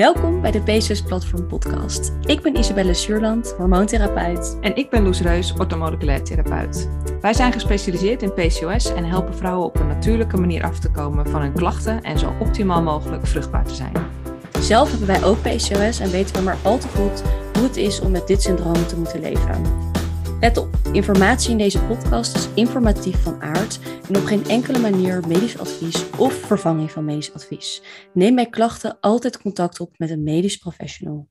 Welkom bij de PCOS Platform Podcast. Ik ben Isabelle Suurland, hormoontherapeut. En ik ben Loes Reus, orthomoleculair therapeut. Wij zijn gespecialiseerd in PCOS en helpen vrouwen op een natuurlijke manier af te komen van hun klachten en zo optimaal mogelijk vruchtbaar te zijn. Zelf hebben wij ook PCOS en weten we maar al te goed hoe het is om met dit syndroom te moeten leven. Let op, informatie in deze podcast is informatief van aard en op geen enkele manier medisch advies of vervanging van medisch advies. Neem bij klachten altijd contact op met een medisch professional.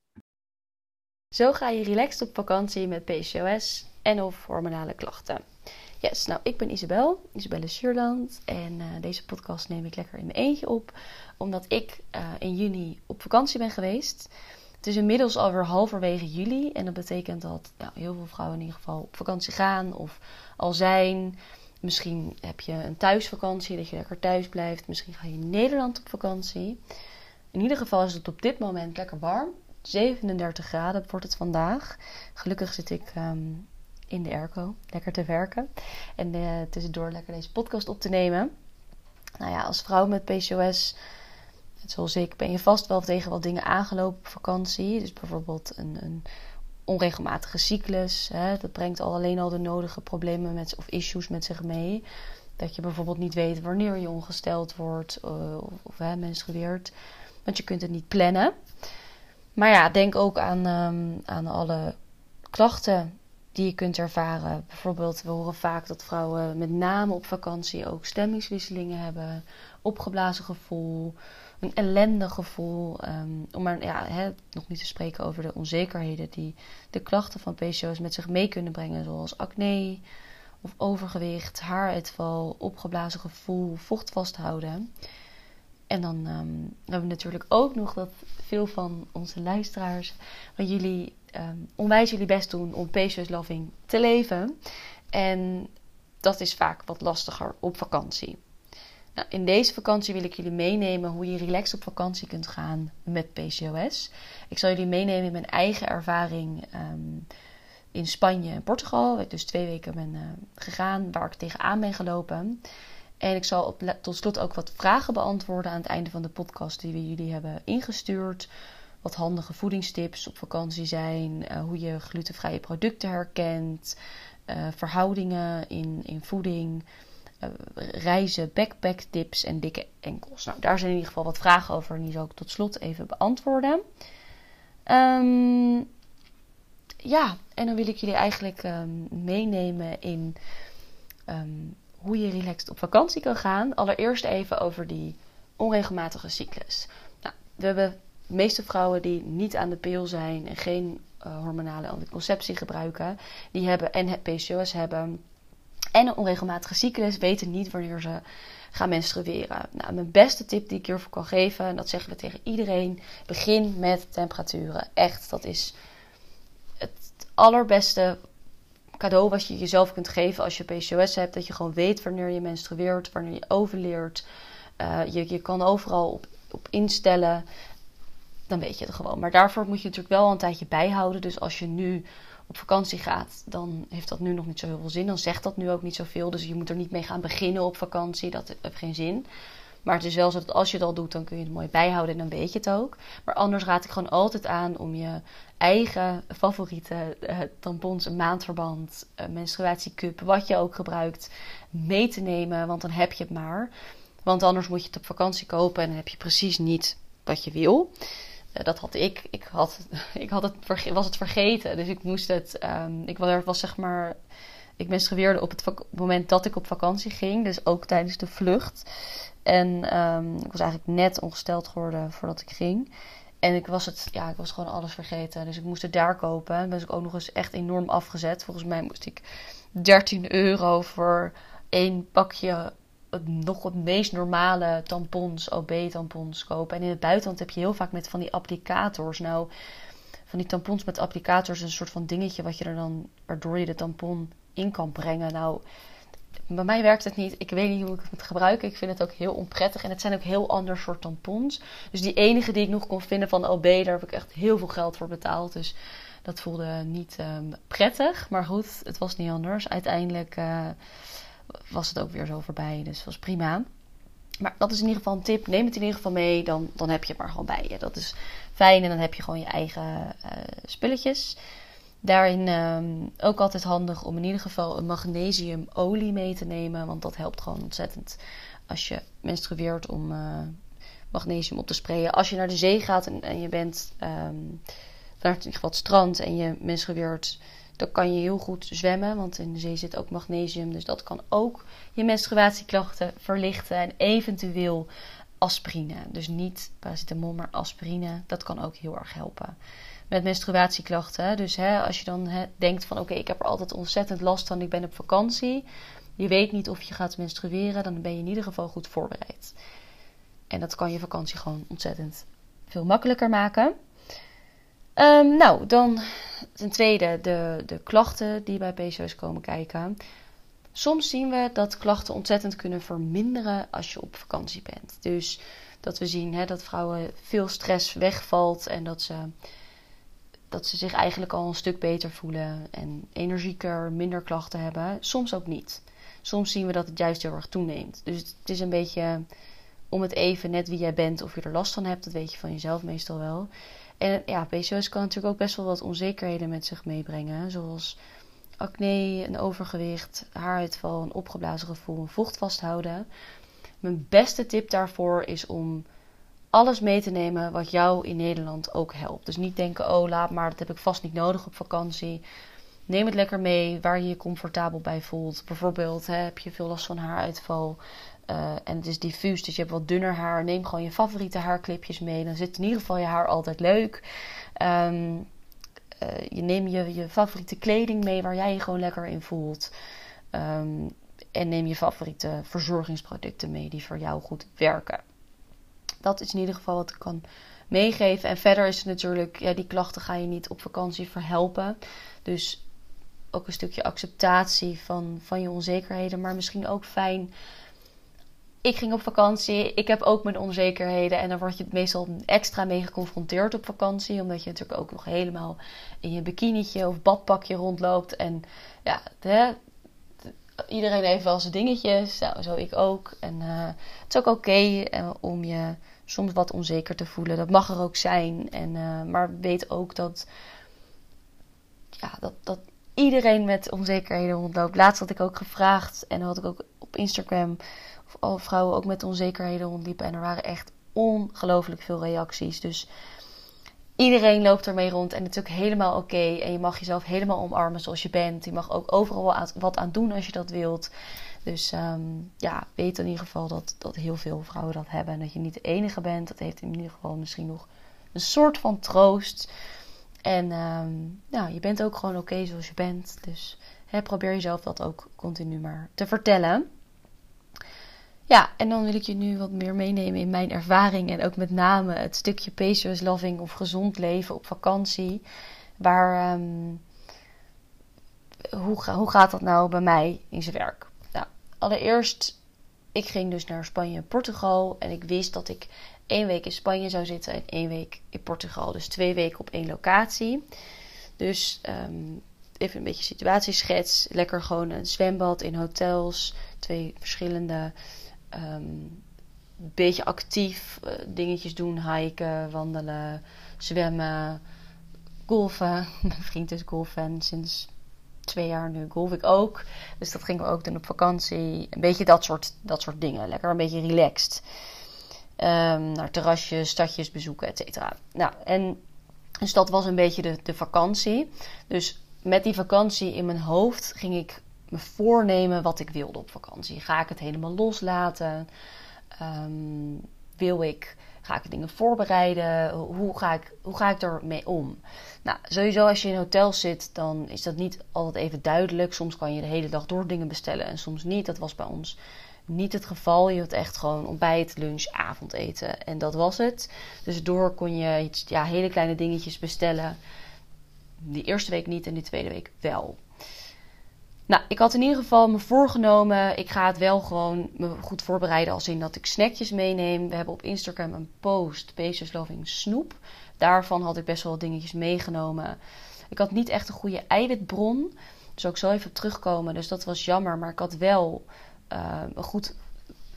Zo ga je relaxed op vakantie met PCOS en of hormonale klachten. Yes, nou ik ben Isabel, Isabelle Schuurland en uh, deze podcast neem ik lekker in mijn eentje op, omdat ik uh, in juni op vakantie ben geweest. Het is inmiddels alweer halverwege juli. En dat betekent dat nou, heel veel vrouwen in ieder geval op vakantie gaan of al zijn. Misschien heb je een thuisvakantie, dat je lekker thuis blijft. Misschien ga je in Nederland op vakantie. In ieder geval is het op dit moment lekker warm. 37 graden wordt het vandaag. Gelukkig zit ik um, in de airco, lekker te werken. En uh, tussendoor lekker deze podcast op te nemen. Nou ja, als vrouw met PCOS zoals ik ben je vast wel tegen wat dingen aangelopen op vakantie. Dus bijvoorbeeld een, een onregelmatige cyclus. Hè, dat brengt al alleen al de nodige problemen met, of issues met zich mee. Dat je bijvoorbeeld niet weet wanneer je ongesteld wordt uh, of, of hè, menstrueert. Want je kunt het niet plannen. Maar ja, denk ook aan, um, aan alle klachten die je kunt ervaren. Bijvoorbeeld, we horen vaak dat vrouwen met name op vakantie ook stemmingswisselingen hebben, opgeblazen gevoel, een ellendig gevoel. Um, om maar ja, hè, nog niet te spreken over de onzekerheden die de klachten van PCOS met zich mee kunnen brengen, zoals acne of overgewicht, haaruitval, opgeblazen gevoel, vocht vasthouden. En dan um, hebben we natuurlijk ook nog dat veel van onze luisteraars, van jullie um, onwijs jullie best doen om PCOS loving te leven. En dat is vaak wat lastiger op vakantie. Nou, in deze vakantie wil ik jullie meenemen hoe je relaxed op vakantie kunt gaan met PCOS. Ik zal jullie meenemen in mijn eigen ervaring um, in Spanje en Portugal. Waar ik dus twee weken ben uh, gegaan, waar ik tegenaan ben gelopen. En ik zal tot slot ook wat vragen beantwoorden aan het einde van de podcast die we jullie hebben ingestuurd. Wat handige voedingstips op vakantie zijn, uh, hoe je glutenvrije producten herkent, uh, verhoudingen in, in voeding. Uh, reizen, backpack tips en dikke enkels. Nou, daar zijn in ieder geval wat vragen over en die zal ik tot slot even beantwoorden. Um, ja, en dan wil ik jullie eigenlijk um, meenemen in um, hoe je relaxed op vakantie kan gaan. Allereerst even over die onregelmatige cyclus. Nou, we hebben de meeste vrouwen die niet aan de pil zijn en geen uh, hormonale anticonceptie gebruiken, die hebben en PCOS hebben en een onregelmatige cyclus, weten niet wanneer ze gaan menstrueren. Nou, mijn beste tip die ik hiervoor kan geven, en dat zeggen we tegen iedereen, begin met temperaturen. Echt, dat is het allerbeste cadeau wat je jezelf kunt geven als je PCOS hebt. Dat je gewoon weet wanneer je menstrueert, wanneer je overleert. Uh, je, je kan overal op, op instellen. Dan weet je het gewoon. Maar daarvoor moet je natuurlijk wel een tijdje bijhouden. Dus als je nu op vakantie gaat, dan heeft dat nu nog niet zo heel veel zin. Dan zegt dat nu ook niet zoveel. Dus je moet er niet mee gaan beginnen op vakantie. Dat heeft geen zin. Maar het is wel zo dat als je het al doet, dan kun je het mooi bijhouden en dan weet je het ook. Maar anders raad ik gewoon altijd aan om je eigen favoriete uh, tampons, maandverband, een menstruatiecup, wat je ook gebruikt, mee te nemen. Want dan heb je het maar. Want anders moet je het op vakantie kopen en dan heb je precies niet wat je wil. Uh, dat had ik. Ik, had, ik had het, was het vergeten. Dus ik moest het. Um, ik was zeg maar. Ik menstrueerde op het moment dat ik op vakantie ging. Dus ook tijdens de vlucht. En um, ik was eigenlijk net ongesteld geworden voordat ik ging. En ik was, het, ja, ik was gewoon alles vergeten. Dus ik moest het daar kopen. En ben ik ook nog eens echt enorm afgezet. Volgens mij moest ik 13 euro voor één pakje nog het meest normale tampons, OB-tampons kopen. En in het buitenland heb je heel vaak met van die applicators. Nou, van die tampons met applicators, een soort van dingetje wat je er dan, waardoor je de tampon in kan brengen. Nou, bij mij werkt het niet. Ik weet niet hoe ik het moet gebruiken. Ik vind het ook heel onprettig. En het zijn ook heel ander soort tampons. Dus die enige die ik nog kon vinden van OB, daar heb ik echt heel veel geld voor betaald. Dus dat voelde niet um, prettig. Maar goed, het was niet anders. Uiteindelijk uh, was het ook weer zo voorbij. Dus was prima. Maar dat is in ieder geval een tip. Neem het in ieder geval mee. Dan, dan heb je het maar gewoon bij je. Dat is fijn. En dan heb je gewoon je eigen uh, spulletjes. Daarin um, ook altijd handig om in ieder geval een magnesiumolie mee te nemen. Want dat helpt gewoon ontzettend als je menstrueert om uh, magnesium op te sprayen. Als je naar de zee gaat en, je bent um, naar het strand en je menstrueert, dan kan je heel goed zwemmen. Want in de zee zit ook magnesium. Dus dat kan ook je menstruatieklachten verlichten. En eventueel aspirine. Dus niet paracetamol, maar aspirine. Dat kan ook heel erg helpen met menstruatieklachten. Dus hè, als je dan hè, denkt van oké, ik heb er altijd ontzettend last van, ik ben op vakantie. Je weet niet of je gaat menstrueren, dan ben je in ieder geval goed voorbereid. En dat kan je vakantie gewoon ontzettend veel makkelijker maken. Um, nou, dan ten tweede de, de klachten die bij PCOS komen kijken. Soms zien we dat klachten ontzettend kunnen verminderen als je op vakantie bent. Dus dat we zien hè, dat vrouwen veel stress wegvalt en dat ze dat ze zich eigenlijk al een stuk beter voelen en energieker, minder klachten hebben. Soms ook niet. Soms zien we dat het juist heel erg toeneemt. Dus het is een beetje om het even net wie jij bent of je er last van hebt. Dat weet je van jezelf meestal wel. En ja, PCOS kan natuurlijk ook best wel wat onzekerheden met zich meebrengen. Zoals acne, een overgewicht, haaruitval, een opgeblazen gevoel, vocht vasthouden. Mijn beste tip daarvoor is om alles mee te nemen wat jou in Nederland ook helpt. Dus niet denken, oh laat maar, dat heb ik vast niet nodig op vakantie. Neem het lekker mee waar je je comfortabel bij voelt. Bijvoorbeeld hè, heb je veel last van haaruitval uh, en het is diffuus, dus je hebt wat dunner haar. Neem gewoon je favoriete haarclipjes mee. Dan zit in ieder geval je haar altijd leuk. Um, je neemt je, je favoriete kleding mee waar jij je gewoon lekker in voelt. Um, en neem je favoriete verzorgingsproducten mee die voor jou goed werken. Dat is in ieder geval wat ik kan meegeven. En verder is het natuurlijk, ja, die klachten ga je niet op vakantie verhelpen. Dus ook een stukje acceptatie van, van je onzekerheden. Maar misschien ook fijn. Ik ging op vakantie. Ik heb ook mijn onzekerheden. En dan word je meestal extra mee geconfronteerd op vakantie. Omdat je natuurlijk ook nog helemaal in je bikinietje of badpakje rondloopt. En ja, iedereen heeft wel zijn dingetjes. Zo ik ook. En uh, het is ook oké uh, om je soms wat onzeker te voelen. Dat mag er ook zijn. En, uh, maar weet ook dat, ja, dat, dat iedereen met onzekerheden rondloopt. Laatst had ik ook gevraagd. En had ik ook op Instagram. Vrouwen ook met onzekerheden rondliepen. En er waren echt ongelooflijk veel reacties. Dus iedereen loopt ermee rond en het is ook helemaal oké. En je mag jezelf helemaal omarmen zoals je bent. Je mag ook overal wat aan doen als je dat wilt. Dus um, ja, weet in ieder geval dat, dat heel veel vrouwen dat hebben. En dat je niet de enige bent. Dat heeft in ieder geval misschien nog een soort van troost. En um, je bent ook gewoon oké zoals je bent. Dus hè, probeer jezelf dat ook continu maar te vertellen. Ja, en dan wil ik je nu wat meer meenemen in mijn ervaring. En ook met name het stukje PCOS loving of gezond leven op vakantie. Waar, um, hoe, hoe gaat dat nou bij mij in zijn werk? Nou, allereerst, ik ging dus naar Spanje en Portugal. En ik wist dat ik één week in Spanje zou zitten en één week in Portugal. Dus twee weken op één locatie. Dus um, even een beetje situatieschets. Lekker gewoon een zwembad in hotels. Twee verschillende een beetje actief uh, dingetjes doen. Hiken, wandelen, zwemmen, golfen. Mijn vriend is golfen sinds twee jaar nu golf ik ook. Dus dat gingen we ook doen op vakantie. Een beetje dat soort, dat soort dingen. Lekker een beetje relaxed. Um, naar terrasjes, stadjes bezoeken, et cetera. Nou, en dus dat was een beetje de, de vakantie. Dus met die vakantie in mijn hoofd ging ik me voornemen wat ik wilde op vakantie. Ga ik het helemaal loslaten? Um, wil ik, ga ik dingen voorbereiden? Hoe ga ik, hoe ga ik ermee om? Nou, sowieso als je in hotel zit, dan is dat niet altijd even duidelijk. Soms kan je de hele dag door dingen bestellen en soms niet. Dat was bij ons niet het geval. Je had echt gewoon ontbijt, lunch, avondeten en dat was het. Dus door kon je ja, hele kleine dingetjes bestellen. Die eerste week niet en die tweede week wel. Nou, ik had in ieder geval me voorgenomen. Ik ga het wel gewoon me goed voorbereiden. Als in dat ik snackjes meeneem. We hebben op Instagram een post. Basis Loving Snoep. Daarvan had ik best wel dingetjes meegenomen. Ik had niet echt een goede eiwitbron. Dus ook zo even terugkomen. Dus dat was jammer. Maar ik had wel uh, goed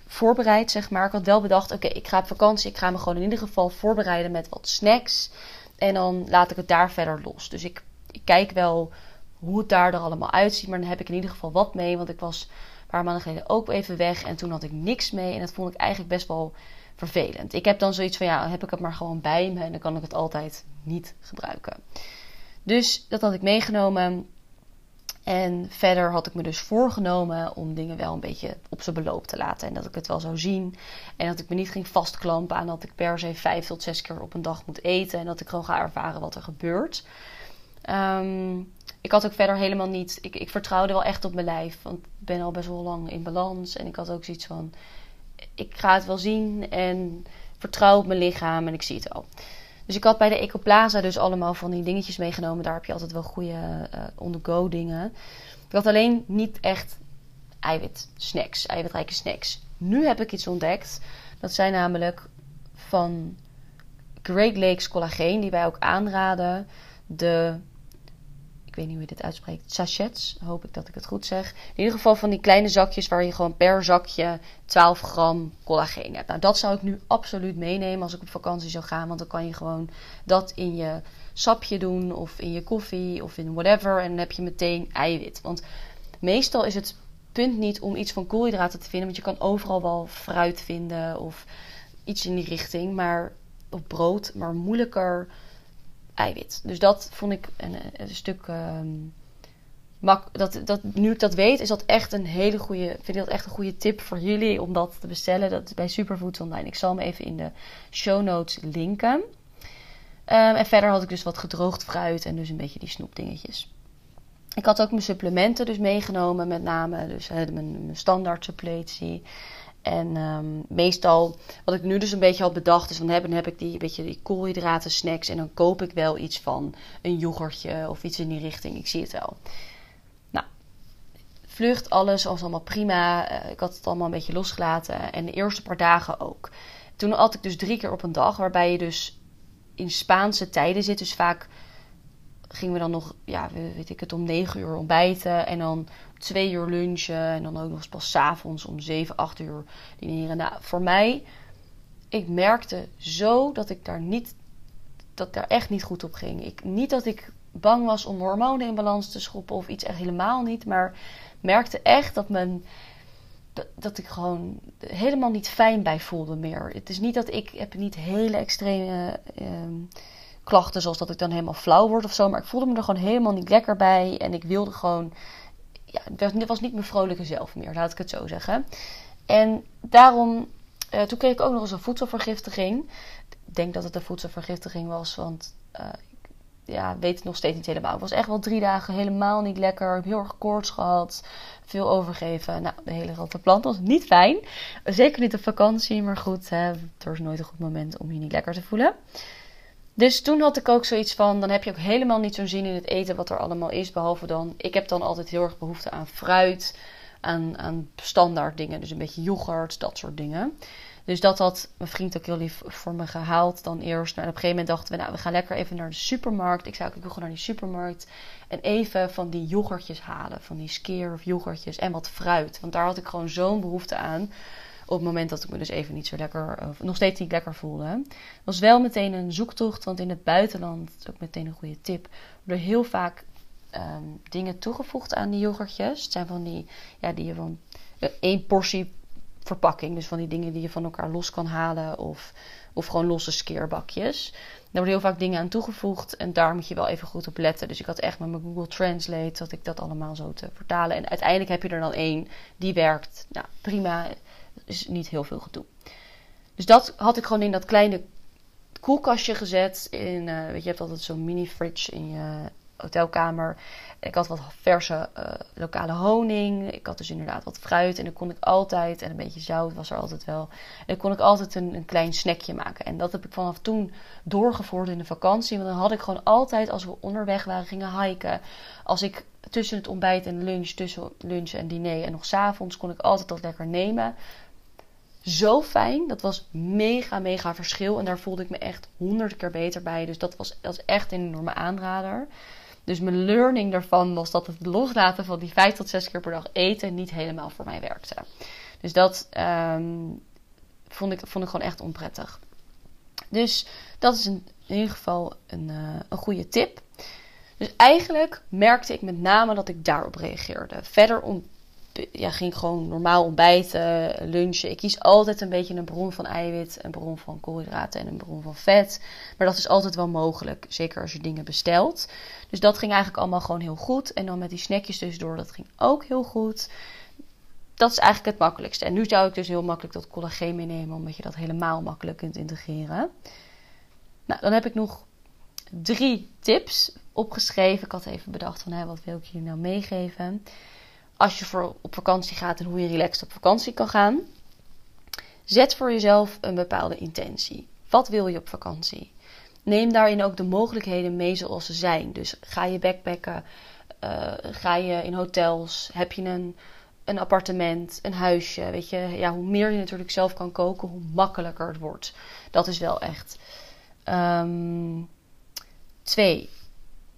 voorbereid, zeg maar. Ik had wel bedacht, oké, ik ga op vakantie. Ik ga me gewoon in ieder geval voorbereiden met wat snacks. En dan laat ik het daar verder los. Dus ik kijk wel hoe het daar er allemaal uitziet. Maar dan heb ik in ieder geval wat mee. Want ik was een paar maanden geleden ook even weg. En toen had ik niks mee. En dat vond ik eigenlijk best wel vervelend. Ik heb dan zoiets van, ja, heb ik het maar gewoon bij me. En dan kan ik het altijd niet gebruiken. Dus dat had ik meegenomen. En verder had ik me dus voorgenomen om dingen wel een beetje op zijn beloop te laten. En dat ik het wel zou zien. En dat ik me niet ging vastklampen aan dat ik per se vijf tot zes keer op een dag moet eten. En dat ik gewoon ga ervaren wat er gebeurt. Ehm, ik had ook verder helemaal niet. Ik, ik vertrouwde wel echt op mijn lijf. Want ik ben al best wel lang in balans. En ik had ook zoiets van: ik ga het wel zien. En vertrouw op mijn lichaam. En ik zie het wel. Dus ik had bij de Ecoplaza dus allemaal van die dingetjes meegenomen. Daar heb je altijd wel goede uh, on-the-go dingen. Ik had alleen niet echt eiwit snacks, eiwitrijke snacks. Nu heb ik iets ontdekt. Dat zijn namelijk van Great Lakes Collageen, die wij ook aanraden. De ik weet niet hoe je dit uitspreekt, sachets, hoop ik dat ik het goed zeg. In ieder geval van die kleine zakjes waar je gewoon per zakje 12 gram collageen hebt. Nou, dat zou ik nu absoluut meenemen als ik op vakantie zou gaan, want dan kan je gewoon dat in je sapje doen of in je koffie of in whatever en dan heb je meteen eiwit. Want meestal is het punt niet om iets van koolhydraten te vinden, want je kan overal wel fruit vinden of iets in die richting, maar op brood, maar moeilijker Dus dat vond ik een, een stuk. Um, mak dat, dat, nu ik dat weet, is dat echt een hele goede. Vind ik dat echt een goede tip voor jullie om dat te bestellen. Dat bij Superfoods Online. Ik zal hem even in de show notes linken. Um, en verder had ik dus wat gedroogd fruit en dus een beetje die snoepdingetjes. Ik had ook mijn supplementen dus meegenomen, met name dus, mijn, mijn standaard suppletie. En um, meestal, wat ik nu dus een beetje had bedacht, is van hebben, heb ik die, beetje die koolhydraten snacks. En dan koop ik wel iets van een yoghurtje of iets in die richting. Ik zie het wel. Nou, vlucht, alles was allemaal prima. Uh, ik had het allemaal een beetje losgelaten. En de eerste paar dagen ook. Toen at ik dus drie keer op een dag, waarbij je dus in Spaanse tijden zit. Dus vaak gingen we dan nog, ja, weet ik het, om negen uur ontbijten. En dan twee uur lunchen. En dan ook nog eens pas s avonds om 7, 8 uur dineren. Nou, voor mij, ik merkte zo dat ik daar niet, dat daar echt niet goed op ging. Ik, niet dat ik bang was om hormonen in balans te schoppen of iets echt helemaal niet. Maar merkte echt dat mijn dat, ik gewoon helemaal niet fijn bij voelde meer. Het is niet dat ik heb niet hele extreme uh, klachten zoals dat ik dan helemaal flauw word of zo, maar ik voelde me er gewoon helemaal niet lekker bij en ik wilde gewoon ja, het was niet mijn vrolijke zelf meer, laat ik het zo zeggen. En daarom, uh, toen kreeg ik ook nog eens een voedselvergiftiging. Ik denk dat het een voedselvergiftiging was, want ik ja, weet het nog steeds niet helemaal. Ik was echt wel drie dagen helemaal niet lekker. Ik heb heel erg koorts gehad, veel overgeven. Nou, de hele grote plant was niet fijn. Zeker niet op vakantie, maar goed, hè, er is nooit een goed moment om je niet lekker te voelen. Dus toen had ik ook zoiets van, dan heb je ook helemaal niet zo'n zin in het eten wat er allemaal is. Behalve dan, ik heb dan altijd heel erg behoefte aan fruit, aan, aan standaard dingen. Dus een beetje yoghurt, dat soort dingen. Dus dat had mijn vriend ook heel lief voor me gehaald dan eerst. Nou, en op een gegeven moment dachten we, nou, we gaan lekker even naar de supermarkt. Ik ook, ik gewoon naar die supermarkt. En even van die yoghurtjes halen. Van die skeer of yoghurtjes en wat fruit. Want daar had ik gewoon zo'n behoefte aan op het moment dat ik me dus even niet zo lekker, of nog steeds niet lekker voelde. Was wel meteen een zoektocht, want in het buitenland, ook meteen een goede tip, worden heel vaak ehm, dingen toegevoegd aan die yoghurtjes. Het zijn van die, ja, die je van uh, één portie verpakking, dus van die dingen die je van elkaar los kan halen of, of gewoon losse skeerbakjes. Daar worden heel vaak dingen aan toegevoegd en daar moet je wel even goed op letten. Dus ik had echt met mijn Google Translate dat ik dat allemaal zo te vertalen. En uiteindelijk heb je er dan één die werkt. Nou, prima is niet heel veel gedoe. Dus dat had ik gewoon in dat kleine koelkastje gezet. In, uh, weet je, hebt altijd zo'n mini fridge in je hotelkamer. Ik had wat verse uh, lokale honing. Ik had dus inderdaad wat fruit. En dan kon ik altijd, en een beetje zout was er altijd wel. En dan kon ik altijd een, een klein snackje maken. En dat heb ik vanaf toen doorgevoerd in de vakantie. Want dan had ik gewoon altijd, als we onderweg waren, gingen hiken. Als ik tussen het ontbijt en lunch, tussen lunch en diner en nog s'avonds, kon ik altijd dat lekker nemen zo fijn. Dat was mega, mega verschil. En daar voelde ik me echt honderd keer beter bij. Dus dat was, dat echt een enorme aanrader. Dus mijn learning daarvan was dat het loslaten van die vijf tot zes keer per dag eten niet helemaal voor mij werkte. Dus dat ehm, vond, ik, vond ik gewoon echt onprettig. Dus dat is in, ieder geval een, uh, een goede tip. Dus eigenlijk merkte ik met name dat ik daarop reageerde. Verder ja, ging gewoon normaal ontbijten, lunchen. Ik kies altijd een beetje een bron van eiwit, een bron van koolhydraten en een bron van vet. Maar dat is altijd wel mogelijk, zeker als je dingen bestelt. Dus dat ging eigenlijk allemaal gewoon heel goed. En dan met die snackjes tussendoor, dat ging ook heel goed. Dat is eigenlijk het makkelijkste. En nu zou ik dus heel makkelijk dat collageen meenemen, omdat je dat helemaal makkelijk kunt integreren. Nou, dan heb ik nog drie tips opgeschreven. Ik had even bedacht van, hé, wat wil ik jullie nou meegeven? Als je voor op vakantie gaat en hoe je relaxed op vakantie kan gaan. Zet voor jezelf een bepaalde intentie. Wat wil je op vakantie? Neem daarin ook de mogelijkheden mee zoals ze zijn. Dus ga je backpacken, uh, ga je in hotels, heb je een, een appartement, een huisje. Weet je, ja, hoe meer je natuurlijk zelf kan koken, hoe makkelijker het wordt. Dat is wel echt. Um, twee,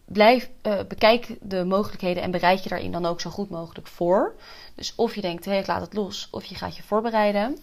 blijf, uh, bekijk de mogelijkheden en bereid je daarin dan ook zo goed mogelijk voor. Dus of je denkt, hey, ik laat het los, of je gaat je voorbereiden.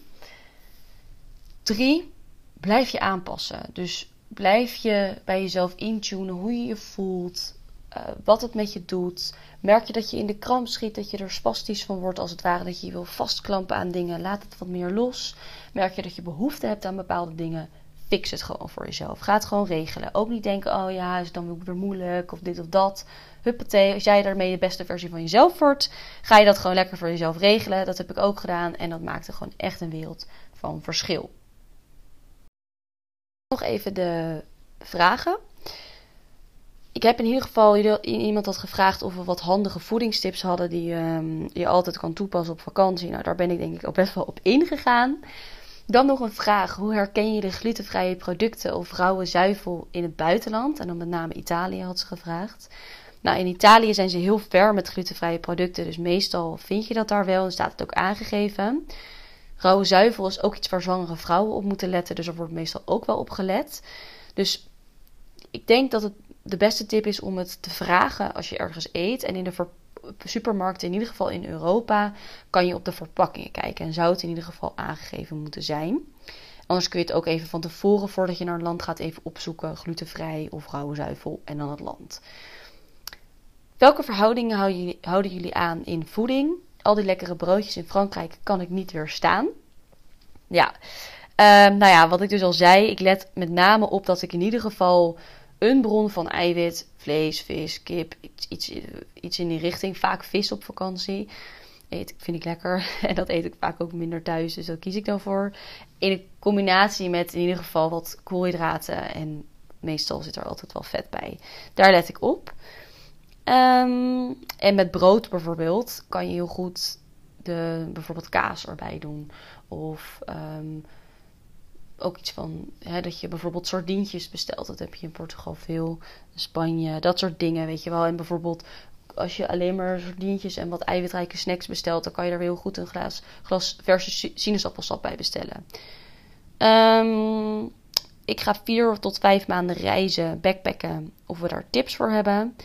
Drie, blijf je aanpassen. Dus blijf je bij jezelf intunen hoe je je voelt, uh, wat het met je doet. Merk je dat je in de kramp schiet, dat je er spastisch van wordt als het ware, dat je je wil vastklampen aan dingen, laat het wat meer los. Merk je dat je behoefte hebt aan bepaalde dingen, fix het gewoon voor jezelf. Ga het gewoon regelen. Ook niet denken, oh ja, is dan weer moeilijk of dit of dat. Huppatee, als jij daarmee de beste versie van jezelf wordt, ga je dat gewoon lekker voor jezelf regelen. Dat heb ik ook gedaan en dat maakte gewoon echt een wereld van verschil. Nog even de vragen. Ik heb in ieder geval iemand had gevraagd of we wat handige voedingstips hadden die um, je altijd kan toepassen op vakantie. Nou, daar ben ik denk ik ook best wel op ingegaan. Dan nog een vraag. Hoe herken je de glutenvrije producten of rauwe zuivel in het buitenland? En dan met name Italië had ze gevraagd. Nou, in Italië zijn ze heel ver met glutenvrije producten. Dus meestal vind je dat daar wel en staat het ook aangegeven. Rauwe zuivel is ook iets waar zwangere vrouwen op moeten letten. Dus er wordt meestal ook wel op gelet. Dus ik denk dat het de beste tip is om het te vragen als je ergens eet. En in de supermarkten, in ieder geval in Europa, kan je op de verpakkingen kijken. En zou het in ieder geval aangegeven moeten zijn. Anders kun je het ook even van tevoren, voordat je naar een land gaat, even opzoeken. Glutenvrij of rauwe zuivel en dan het land. Welke verhoudingen houden jullie aan in voeding? Al die lekkere broodjes in Frankrijk kan ik niet weerstaan. Ja, uh, nou ja, wat ik dus al zei, ik let met name op dat ik in ieder geval een bron van eiwit, vlees, vis, kip, iets, iets in die richting. Vaak vis op vakantie. Eet, vind ik lekker. En dat eet ik vaak ook minder thuis. Dus dat kies ik dan voor. In combinatie met in ieder geval wat koolhydraten. En meestal zit er altijd wel vet bij. Daar let ik op. Um, en met brood bijvoorbeeld kan je heel goed de, bijvoorbeeld kaas erbij doen. Of um, ook iets van hè, dat je bijvoorbeeld sardientjes bestelt. Dat heb je in Portugal veel. Spanje, dat soort dingen, weet je wel. En bijvoorbeeld als je alleen maar sardientjes en wat eiwitrijke snacks bestelt, dan kan je daar heel goed een glas, glas verse sinaasappelsap bij bestellen. Um, ik ga vier tot vijf maanden reizen, backpacken, of we daar tips voor hebben.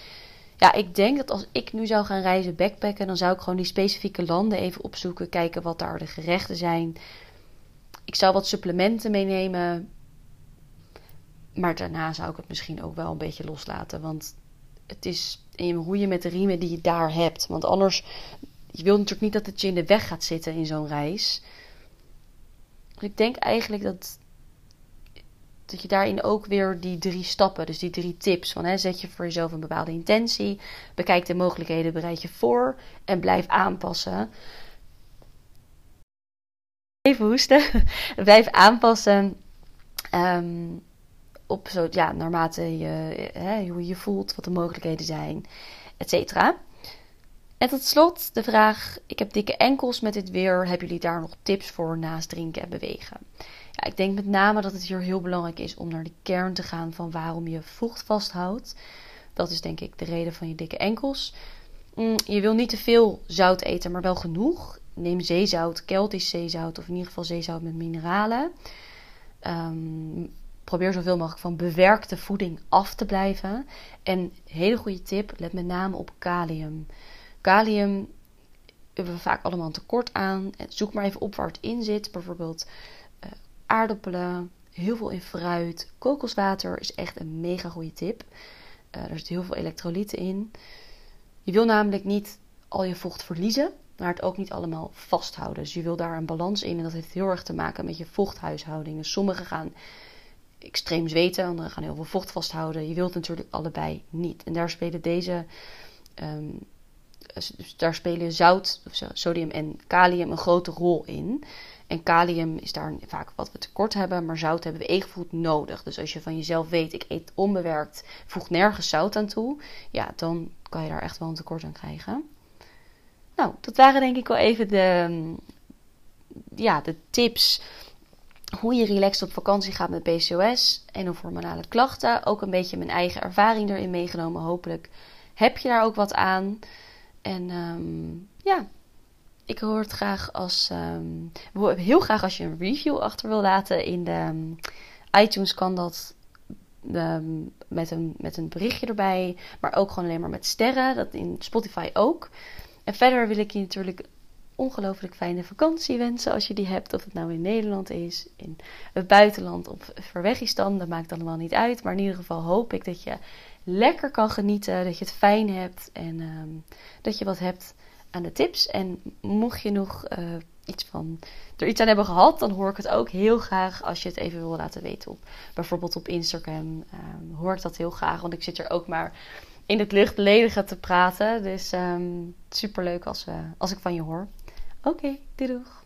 Ja, ik denk dat als ik nu zou gaan reizen, backpacken, dan zou ik gewoon die specifieke landen even opzoeken, kijken wat daar de gerechten zijn. Ik zou wat supplementen meenemen. Maar daarna zou ik het misschien ook wel een beetje loslaten. Want het is in roeien met de riemen die je daar hebt. Want anders, je wilt natuurlijk niet dat het je in de weg gaat zitten in zo'n reis. Ik denk eigenlijk dat, dat je daarin ook weer die drie stappen, dus die drie tips. Van, hè, zet je voor jezelf een bepaalde intentie. Bekijk de mogelijkheden, bereid je voor. En blijf aanpassen. Even hoesten. blijf aanpassen. Um, op zo, ja, naarmate je, hè, hoe je voelt, wat de mogelijkheden zijn, et cetera. En tot slot de vraag: ik heb dikke enkels met dit weer. Hebben jullie daar nog tips voor naast drinken en bewegen? Ja, ik denk met name dat het hier heel belangrijk is om naar de kern te gaan van waarom je vocht vasthoudt. Dat is denk ik de reden van je dikke enkels. Mm, je wil niet te veel zout eten, maar wel genoeg. Neem zeezout, Keltisch zeezout of in ieder geval zeezout met mineralen. Um, probeer zoveel mogelijk van bewerkte voeding af te blijven. En hele goede tip, let met name op kalium. Kalium hebben we vaak allemaal een tekort aan. Zoek maar even op waar het in zit. Bijvoorbeeld uh, aardappelen, heel veel in fruit. Kokoswater is echt een mega goede tip. Er zit heel veel elektrolyten in. Je wil namelijk niet al je vocht verliezen, maar het ook niet allemaal vasthouden. Dus je wil daar een balans in en dat heeft heel erg te maken met je vochthuishouding. Sommigen gaan extreem zweten, anderen gaan heel veel vocht vasthouden. Je wilt natuurlijk allebei niet. En daar spelen deze, um, dus daar spelen zout, sodium en kalium een grote rol in. En kalium is daar vaak wat we tekort hebben, maar zout hebben we evengoed nodig. Dus als je van jezelf weet, ik eet onbewerkt, voeg nergens zout aan toe, ja, dan kan je daar echt wel een tekort aan krijgen. Nou, dat waren denk ik wel even de, ja, de tips hoe je relaxed op vakantie gaat met PCOS en of hormonale klachten. Ook een beetje mijn eigen ervaring erin meegenomen. Hopelijk heb je daar ook wat aan. En um, ja, ik hoor het graag als. Um, heel graag als je een review achter wil laten. In de um, iTunes kan dat met, een, met een berichtje erbij. Maar ook gewoon alleen maar met sterren. Dat in Spotify ook. En verder wil ik je natuurlijk ongelooflijk fijne vakantie wensen als je die hebt. Of het nou in Nederland is, in het buitenland of Verwegistan. Dat maakt allemaal niet uit. Maar in ieder geval hoop ik dat je lekker kan genieten. Dat je het fijn hebt. En dat je wat hebt aan de tips. En mocht je nog uh, iets van er iets aan hebben gehad, dan hoor ik het ook heel graag als je het even wil laten weten op bijvoorbeeld op Instagram. Um, hoor ik dat heel graag, want ik zit er ook maar in het luchtledige te praten. Dus um, ehm, super leuk als, uh, als ik van je hoor. Oké, okay, doei doeg.